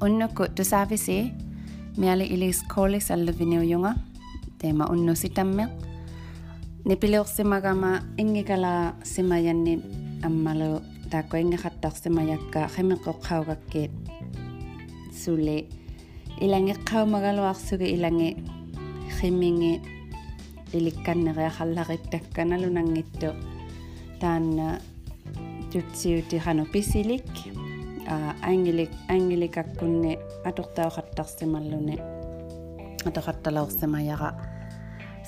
Unnu kuttu saavisi, mieli ilis koolis alluvinu junga, teema unnu sitamme. Nipiluqsimakama ingikala simajannin ammalu taakko ingikhattaqsimajakka khemiquqqaugakkiit. Suli ilangiqqaumagaluaqsugi ilangi khimingi ilikkannereaqallaqittakkanalunangittu taanna tutsiuti hanu pisilik ангилик ангиликаккунни атортаоқаттарсималлуни атоқатталаорсимаяра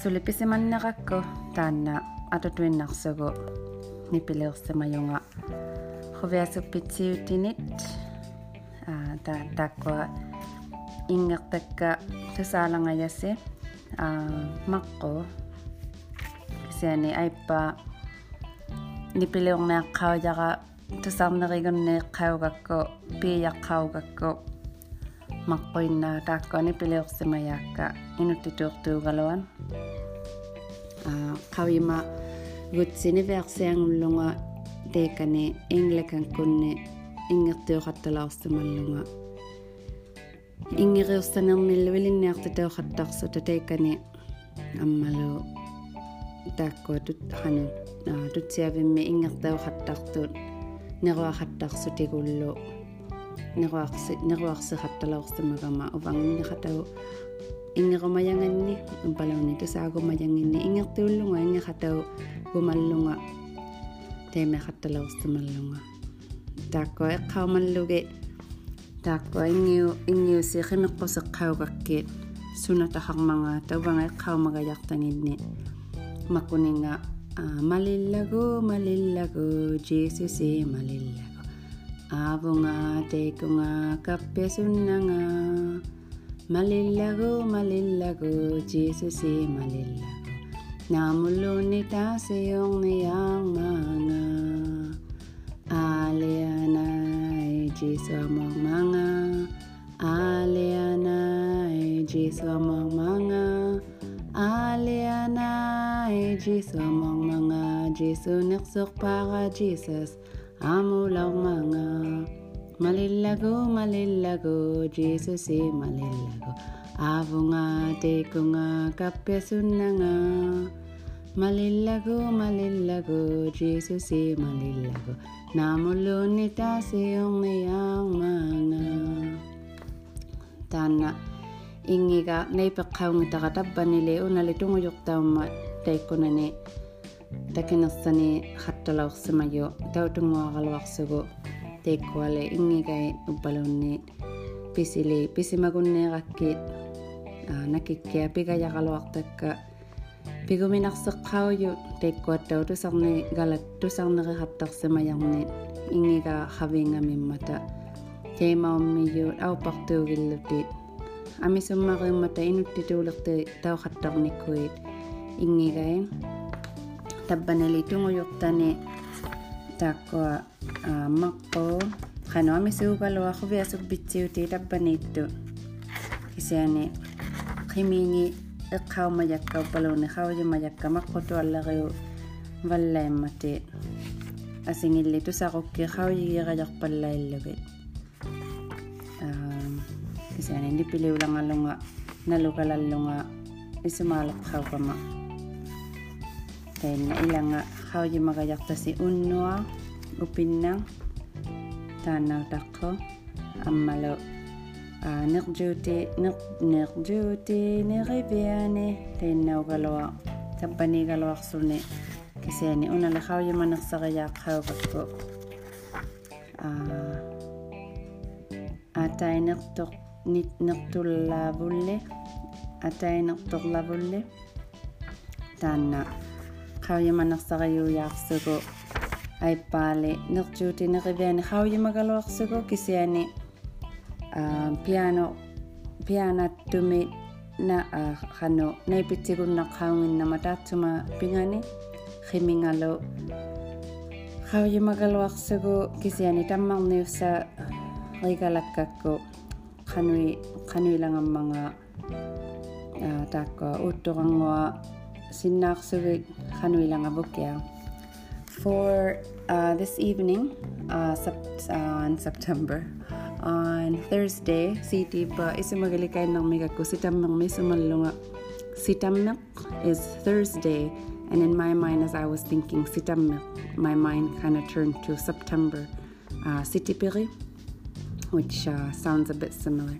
сулиписиманнеқакку таанна. Атутуиннарсугу нипилиорсимаюнга хувиасуппитсиутинит а та таккуа ингертакка. Тусаалангаяси а маққу кисиани айппа нипилиорнеаққаujara тусарнеригуннеэққаугакку пияққаугакку маққуиннаа тааккуани пилиорсимаяакка инуттитуортуугалуан а қавима гутсинивиарсиангуллунга теекани инглакан кунни ингертиоқатталаарсималлунга ингериорстанерниллу илинниартатеоқаттарсута теекани аммалу тааккуа тут хану тутсиавимми ингертауқаттартуут неруақаттарсутигуллу неруарси неруарсиқатталаорсимагама увангиннеқатагу ингерумаянганни умпалауни тусаагумаянginni ингертууллунга ингеқатагу гумаллунга теемеқатталаорсималлунга тааккуа эққаумаллуги тааккуа ингиу Malillago, malillago, Jesus e malillago. Avunga, tekunga, kapesunanga. Malillago, malillago, Jesus e malillago. Namulo ni taseong niyang mga. Aliana, Jesus among mga. Aliana, Jesus among mga. Aliana, ay Jiso mong mga Jiso naksok para Jesus amulaw mga. Malilago malilago Jesus si malilago. Avo nga te ko nga kapyasun na nga. Malilago malilago Jesus si malilago. Namulo ni ta siyong niyang mga. Tana ingiga naipakaw ng takatabban ni Leo na tamat хатталаорсимаю таутунгуаралуарсугу теиккуале ингигай уппалуунни писили писимагуннееракки накиккиа пигаяқалуартакка пигуминарсеққауju теиккуаттау тусарни галат тусарнерихаттарсимаярни ингига хавингамиммата теемауммию аупартуугиллутит амисуммариуммата инуттитуулерти таухаттарниккуит ингигаин таббанали тунгуйортани тааккуа маққу хану амисуугалуа хувиасуппитсиути таббаниитту кисиани қимиинги эққаумаjakka палуни хауйимаjakka маққутуаллариу валлаиммати асингилли тусақукки хауйигиражарпаллаиллугит кисиани нипилиулангалунга налукалаллунга Then, ilang nga, kau yung magayak ta si unwa, upin na, tanaw tako, amalo, uh, nirjuti, nir, nirjuti, niribiyane, then na ugalawa, tapani galawa sune, kasi ani, unala kau yung manak sa kayak, kau kapo, ah, uh, atay nirtok, nirtok labulle, atay nirtok labulle, tanaw, qawyamanaqsaqayuuyaaqsugu aypaali neqjuuti neqiviani qawyimagaluaqsugu kisiani piano pianattumi na qanu naipittigunnaqqaunginnama taattuma pingani qimingalu qawyimagaluaqsugu kisiani tammarniussa qigalakkaku qanui qanuilangammangaa taakka uuttoqanguaa uuttorangua sinnaarsugut qanuilangavukia for uh, this evening uh, sep- uh, in September on Thursday, city ba isumagalikay ng mega ko sitamang may sumalunga. Sitamnak is Thursday, and in my mind, as I was thinking sitamnak, my mind kind of turned to September. Uh, Sitipiri, which uh, sounds a bit similar.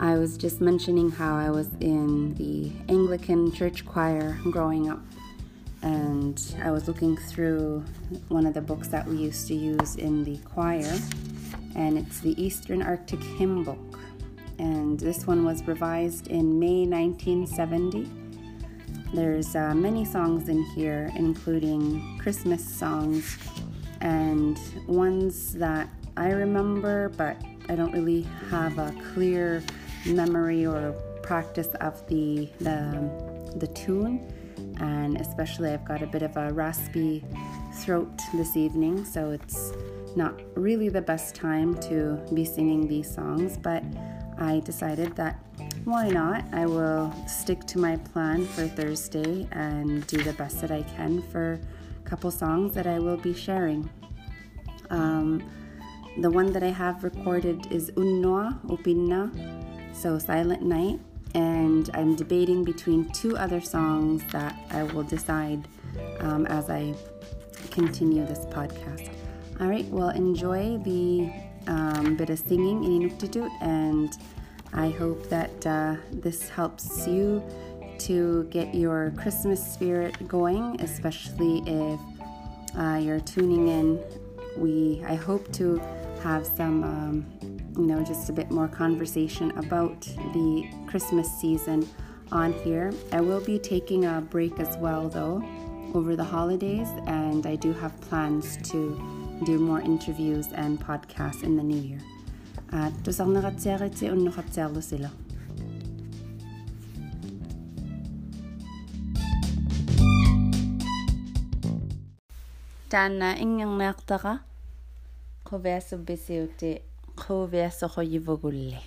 I was just mentioning how I was in the Anglican church choir growing up, and I was looking through one of the books that we used to use in the choir, and it's the Eastern Arctic Hymn Book. And this one was revised in May 1970. There's uh, many songs in here, including Christmas songs and ones that I remember, but I don't really have a clear memory or practice of the the, the tune. And especially I've got a bit of a raspy throat this evening so it's not really the best time to be singing these songs. But I decided that why not? I will stick to my plan for Thursday and do the best that I can for a couple songs that I will be sharing. Um, the one that I have recorded is Unnoa Upinna so Silent Night, and I'm debating between two other songs that I will decide um, as I continue this podcast. All right, well, enjoy the um, bit of singing in Inuktitut, and I hope that uh, this helps you to get your Christmas spirit going, especially if uh, you're tuning in. We I hope to have some um, you know, just a bit more conversation about the Christmas season on here. I will be taking a break as well, though, over the holidays, and I do have plans to do more interviews and podcasts in the new year. Sila. Tana ingang naktaka ko veso bisiuti Chovia socho vogulli.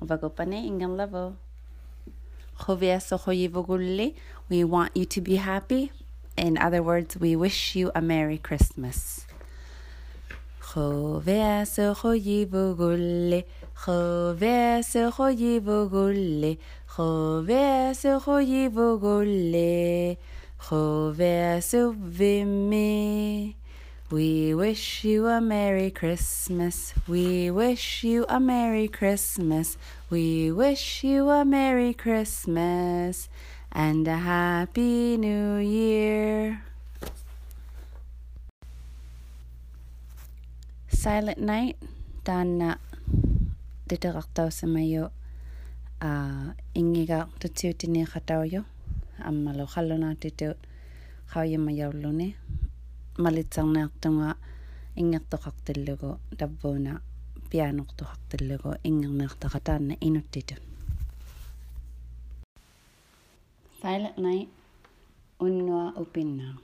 Vagopane levo. Chovia socho vogulli. We want you to be happy. In other words, we wish you a Merry Christmas. Chovia socho vogulli. Chovia socho vogulli. Chovia socho vogulli. Chovia suvimi. We wish you a Merry Christmas. We wish you a Merry Christmas. We wish you a Merry Christmas and a Happy New Year. Silent Night, Dana Ditaraktaw sa mayo. Uh, ingiga tututini katayo. Amalo khalo na titu. Kaya mayaw lune. малитсарнаартунга ингертоқартиллугу таввуна пианортоқартиллугу ингернеартақатаанна инуттиту Silent Night Unnua Upinna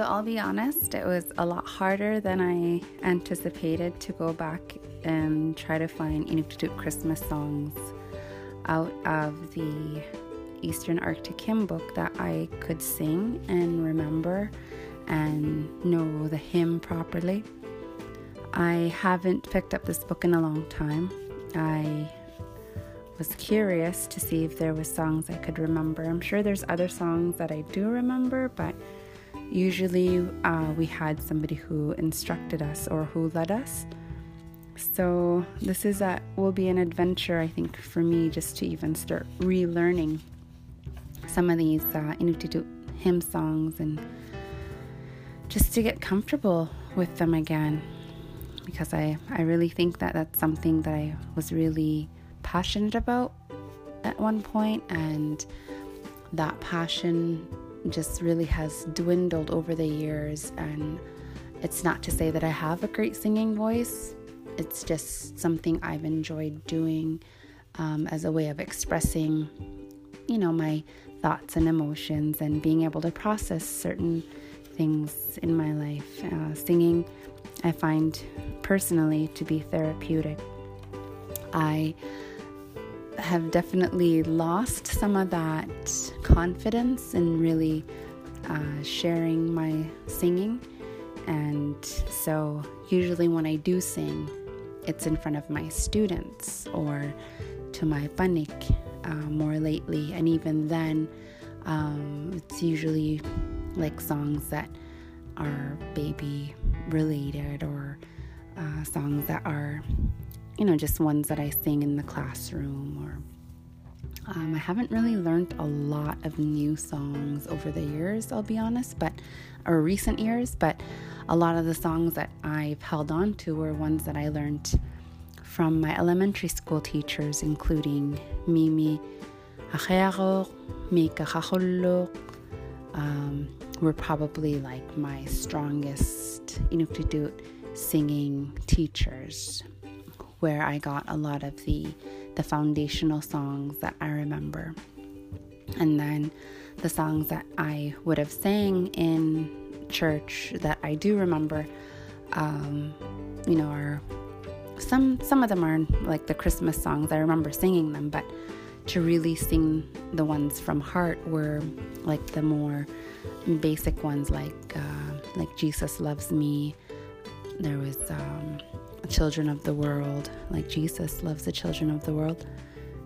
So I'll be honest, it was a lot harder than I anticipated to go back and try to find Inuktitut Christmas songs out of the Eastern Arctic hymn book that I could sing and remember and know the hymn properly. I haven't picked up this book in a long time. I was curious to see if there was songs I could remember. I'm sure there's other songs that I do remember, but usually uh, we had somebody who instructed us or who led us. So this is a will be an adventure I think for me just to even start relearning some of these uh, Inuktitut hymn songs and just to get comfortable with them again because I, I really think that that's something that I was really passionate about at one point, and that passion just really has dwindled over the years. And it's not to say that I have a great singing voice, it's just something I've enjoyed doing um, as a way of expressing, you know, my thoughts and emotions and being able to process certain things in my life. Uh, singing I find personally to be therapeutic. I have definitely lost some of that confidence in really uh, sharing my singing. And so, usually, when I do sing, it's in front of my students or to my panik uh, more lately. And even then, um, it's usually like songs that are baby related or uh, songs that are, you know, just ones that I sing in the classroom or. Um, I haven't really learned a lot of new songs over the years, I'll be honest, but or recent years, but a lot of the songs that I've held on to were ones that I learned from my elementary school teachers, including Mimi Achero, Mika um, were probably like my strongest Inuktitut singing teachers, where I got a lot of the the foundational songs that I remember, and then the songs that I would have sang in church that I do remember. Um, you know, are some some of them are like the Christmas songs. I remember singing them, but to really sing the ones from heart were like the more basic ones like uh, like Jesus loves me. There was um, children of the world, like Jesus loves the children of the world.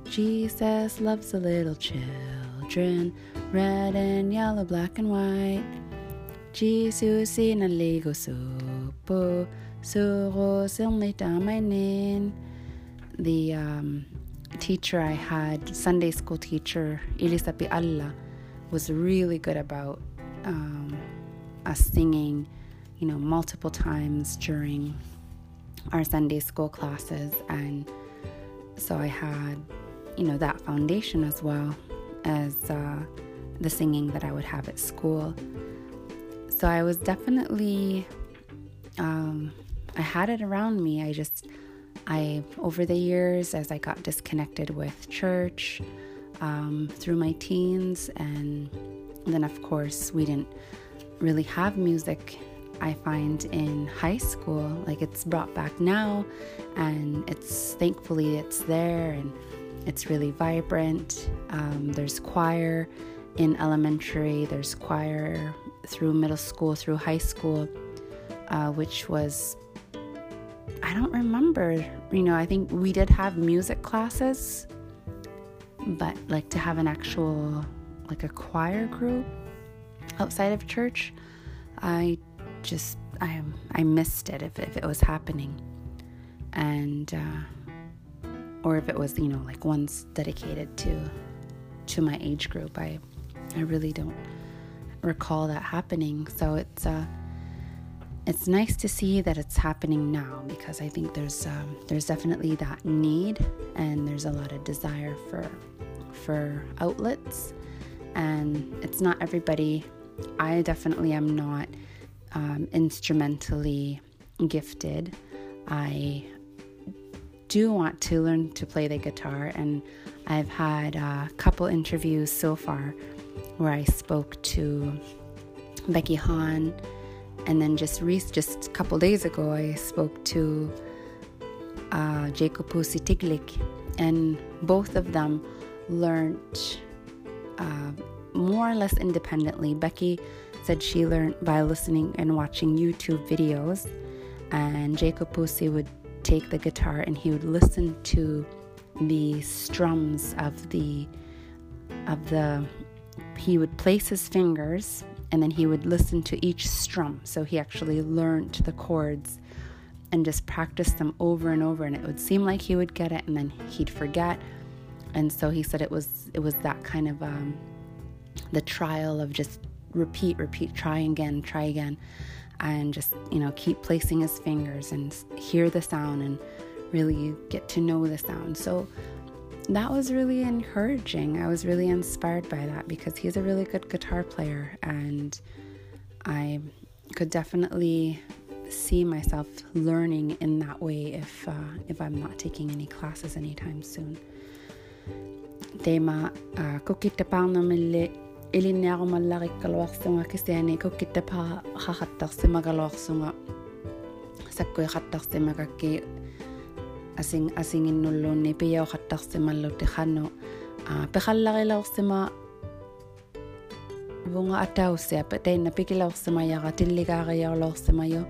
Jesus loves the little children, red and yellow, black and white. Jesus inaligo supo, suro silnitamainin. The um, teacher I had, Sunday school teacher, Ilisapi Allah, was really good about um, us singing, you know, multiple times during our Sunday school classes. And so I had, you know, that foundation as well as uh, the singing that I would have at school. So I was definitely, um, I had it around me. I just, I, over the years, as I got disconnected with church um, through my teens and then, of course, we didn't really have music. I find in high school, like it's brought back now, and it's thankfully it's there and it's really vibrant. Um, there's choir in elementary, there's choir through middle school, through high school, uh, which was I don't remember. You know, I think we did have music classes, but like to have an actual like a choir group outside of church, I just I I missed it if, if it was happening, and uh, or if it was you know like ones dedicated to to my age group. I I really don't recall that happening. So it's uh it's nice to see that it's happening now because I think there's um, there's definitely that need and there's a lot of desire for for outlets and it's not everybody. I definitely am not um, instrumentally gifted. I do want to learn to play the guitar, and I've had a couple interviews so far where I spoke to Becky Hahn. And then just Reese, just a couple days ago, I spoke to uh, Jacob Pusi Tiglik, and both of them learned uh, more or less independently. Becky said she learned by listening and watching YouTube videos, and Jacob Pusi would take the guitar and he would listen to the strums of the of the he would place his fingers and then he would listen to each strum. So he actually learned the chords and just practiced them over and over. And it would seem like he would get it and then he'd forget. And so he said it was it was that kind of um, the trial of just repeat repeat try again try again and just you know keep placing his fingers and hear the sound and really get to know the sound. So that was really encouraging. I was really inspired by that because he's a really good guitar player and i could definitely see myself learning in that way if uh, if i'm not taking any classes anytime soon. Tema uh, илинниарумаллариккалуарсунга кисиани куккиттапара хахаттарсимагалуарсунга саккуихаттарсимакакки асин асингиннуллуунни пиаохаттарсималлу тихану а пехалларилаорсима вунга атаусиа патейна пикилаорсимаяра тиллигаариарлоорсимаю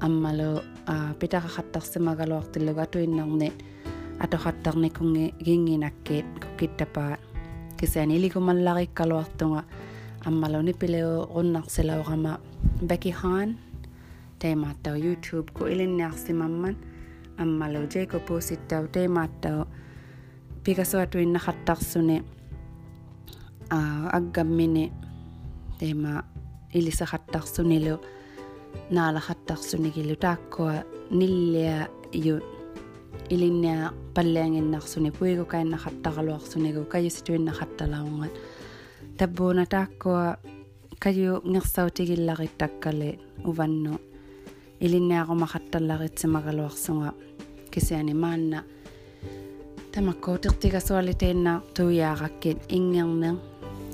аммалу а питарахаттарсимагалуартиллуга атуиннарни атохаттарникунги гингинаккиит куккиттапаа кисаани илигумаллариккалуартунга аммалуни пилео руннарсилаорама Becky Hahn теймааттау YouTube ку илинниарсимамман аммалу Jacob Pusittau теймааттау пигасуатуиннахаттарсуни а аггаммини тейма илисахаттарсунилу наалахаттарсунигилу тааккуа ниллиа ю Илинниа паллиангиннарсуни пуигукаиннахаттаралуарсунигу каюситуиннахатталаунгат таббууна тааккуа каю ngерсаутигилларитtakкали уванну. Илинниарумахатталларитсимагалуарсунга кисиани маанна. Тамаккуутертигасуалитеинна туяараккит ингернер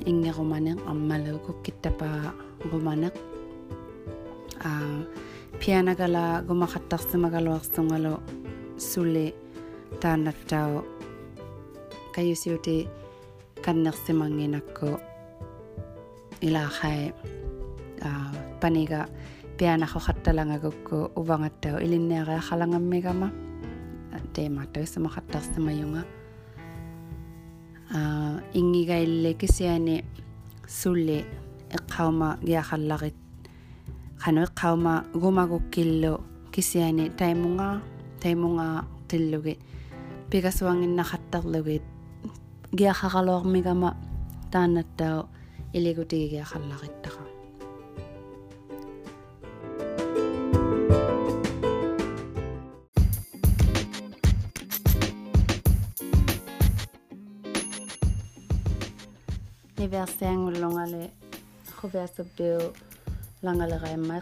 ингеруманер аммалу куккиттапаа руманеq аа пианагала гумахаттарсимагалуарсунгалу sule tanat tau kayusiuti kannersimanginakku ilaxai paniga pianaxo xattalangagukku uvangattau ilinneaxea xalangammigama teemattau sumaxattarsimayunga ингигаилле кисиани сулли эққаума гиахалларит қану эққаума гумагуккиллу e кисиани таймунга таймунга тиллуги пигасуангиннахаттарлугит гиахаралуармигама тааннаттаа илигутигиахаллариттаqa niversiangulungale khuversippiu langaleraimma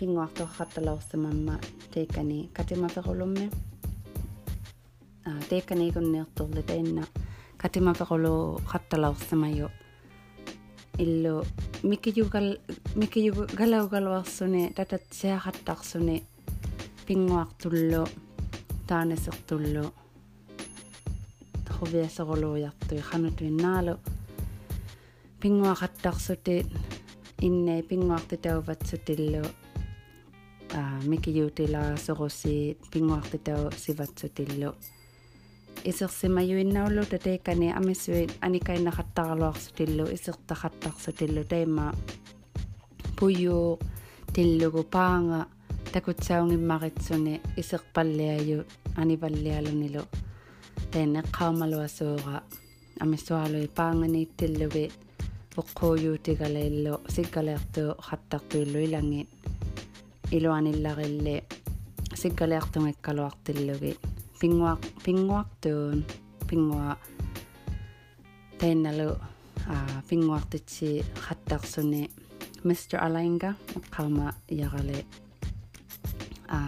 pinguarto hatta lausta mamma teikani katima perulumme ah, teikani e kun neertorle tainna e katima perulu hatta laustamayo illu mikijugal e mikijugalaugalarsune tatatsiaqattarsune pinguartullu taanesertullu hoviaseruluujartui qanutuinnaalu pinguaqattarsute inne pinguartitauvatsutillu mikiyuutila sorusi pinguartitau sivatsutillu isерсимаюиннауллу татеиккани амиссуит аникаиннахаттаралуарсутиллу исертахаттарсутиллу тайма пуйю тиллугу паанга такутсаунгиммаритсуни исерпаллиаю аниваллиалунилу таинеққаумалуасуура амиссуалуи паанганииттиллуги оққуйуутигалаиллу сиккалеартуу хаттартуиллу иланги iluanillarille sikkaliartungikkaluartillugi pinguaq pinguartuun pingua tainalu a pinguartitsi khattarsuni Mr. Alainga qama yagale a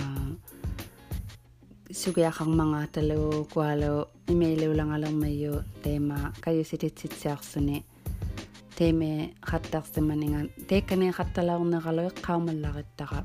sugiaqarmangaatalu kualu imeilulangalermayu teema kayusititsitsiarsuni teeme khattarsemaningan teekkani khattalaorneralui qaumallarittaqa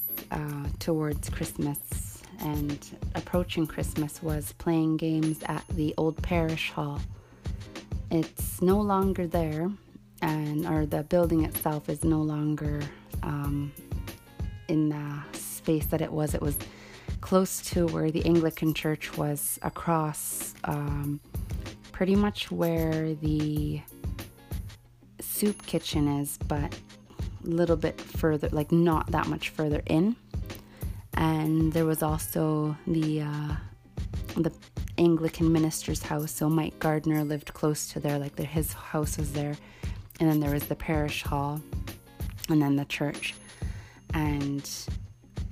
uh, towards Christmas and approaching Christmas was playing games at the old parish hall. It's no longer there, and or the building itself is no longer um, in the space that it was. It was close to where the Anglican Church was, across um, pretty much where the soup kitchen is, but a little bit further, like not that much further in. And there was also the uh, the Anglican minister's house. So Mike Gardner lived close to there, like the, his house was there. And then there was the parish hall, and then the church. And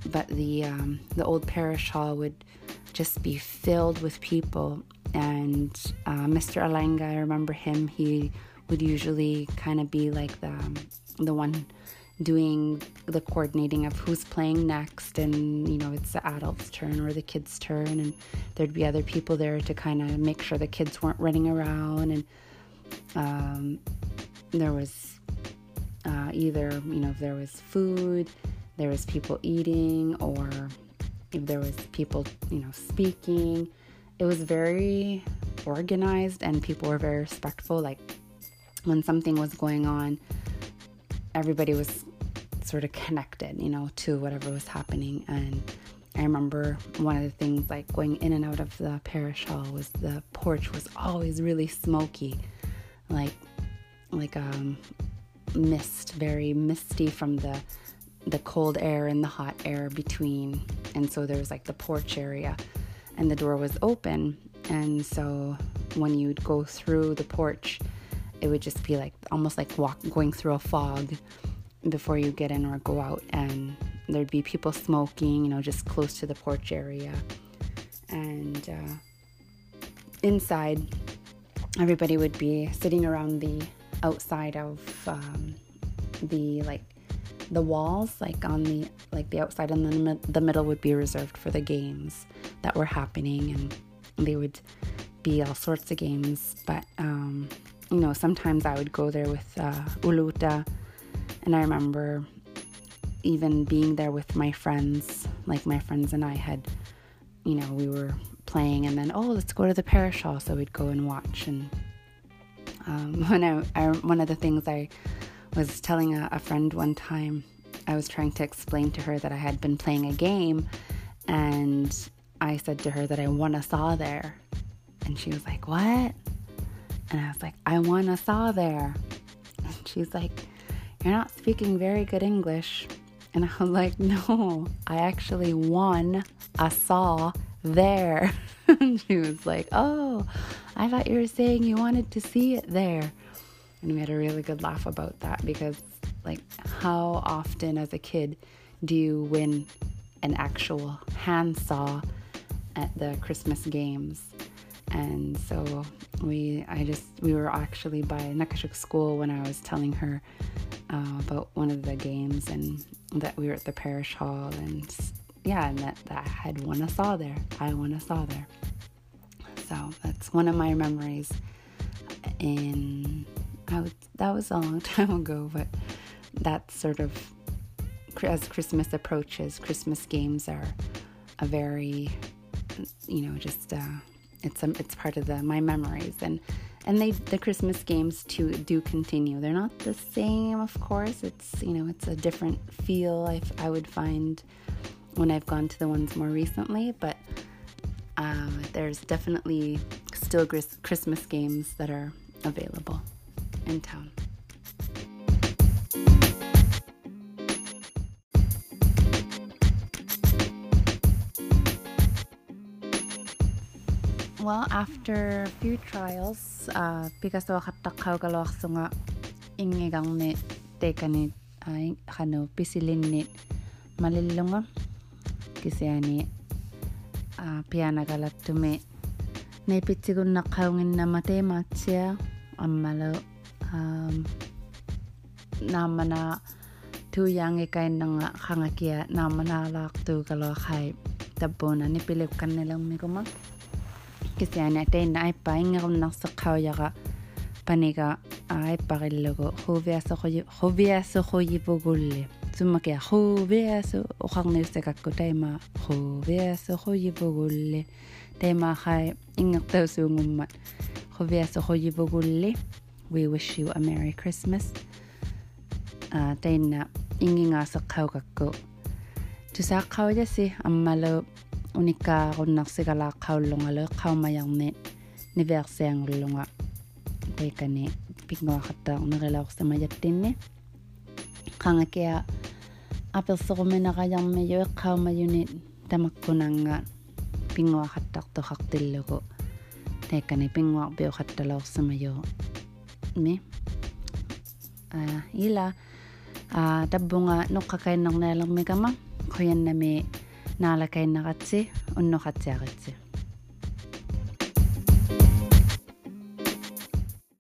but the um, the old parish hall would just be filled with people. And uh, Mr. Alainga, I remember him. He would usually kind of be like the the one doing the coordinating of who's playing next and you know it's the adults turn or the kids turn and there'd be other people there to kind of make sure the kids weren't running around and um, there was uh, either you know if there was food there was people eating or if there was people you know speaking. It was very organized and people were very respectful. Like when something was going on everybody was sort of connected, you know, to whatever was happening. And I remember one of the things like going in and out of the parish hall was the porch was always really smoky, like like um mist, very misty from the the cold air and the hot air between. And so there was like the porch area and the door was open. And so when you'd go through the porch, it would just be like almost like walk going through a fog before you get in or go out and there'd be people smoking you know just close to the porch area. And uh, inside everybody would be sitting around the outside of um, the like the walls like on the like the outside and then the middle would be reserved for the games that were happening and they would be all sorts of games. But um, you know sometimes i would go there with uh, uluta and I remember even being there with my friends, like my friends and I had, you know, we were playing and then, oh, let's go to the parish hall. So we'd go and watch. And um, when I, I, one of the things I was telling a, a friend one time, I was trying to explain to her that I had been playing a game and I said to her that I won a saw there. And she was like, What? And I was like, I won a saw there. And she's like, you're not speaking very good English. And I was like, No, I actually won a saw there. and she was like, Oh, I thought you were saying you wanted to see it there. And we had a really good laugh about that because, like, how often as a kid do you win an actual handsaw at the Christmas games? And so we, I just, we were actually by Nakasuk school when I was telling her uh, about one of the games and that we were at the parish hall and yeah, and that, that I had won a saw there. I won a saw there. So that's one of my memories. And I would, that was a long time ago, but that's sort of as Christmas approaches. Christmas games are a very, you know, just uh, it's a, it's part of the my memories and and they the Christmas games too do continue. They're not the same, of course. It's you know it's a different feel. I, I would find when I've gone to the ones more recently, but uh, there's definitely still Christmas games that are available in town. Well, after few trials, uh, Picasso katakau kalau ako nga ingigang ni teka ni ay kano pisilin ni malilunga kasi ani uh, piana galat tumi na ipitsigong nakawangin na matematsya amalo um, naman na tuyang ikay ng kangakia naman na lakto kalau kay tabunan ni pilip kan nilang may kumak. kisiani atain aippa ingerunarseqqau yaqa paniga aipparillugu huviasuqoji huviasuqojipugulle summakia huviasu uqarniussakakku taima huviasuqojipugulle taima khai ingertausuungummat huviasuqojipugulle we wish you a merry christmas. Ah, Tainna ingingaaseqqaugakku tusaqqaujasi ammalu unikaaqunnarsigala qaulungalu qaumajorni niveersiangullunga peikani piknguaqattaarnerilaorsamayattinni qangakia apersorumenaqajarmiju qaumajuni tamakkunanga pinguaqattartoqartillugu teikani pinguarpiuqattalaorsamajo mi ila tabbunga noqqakainnernialermikama qoyannami Nala Kainaratze und Noratzearetze.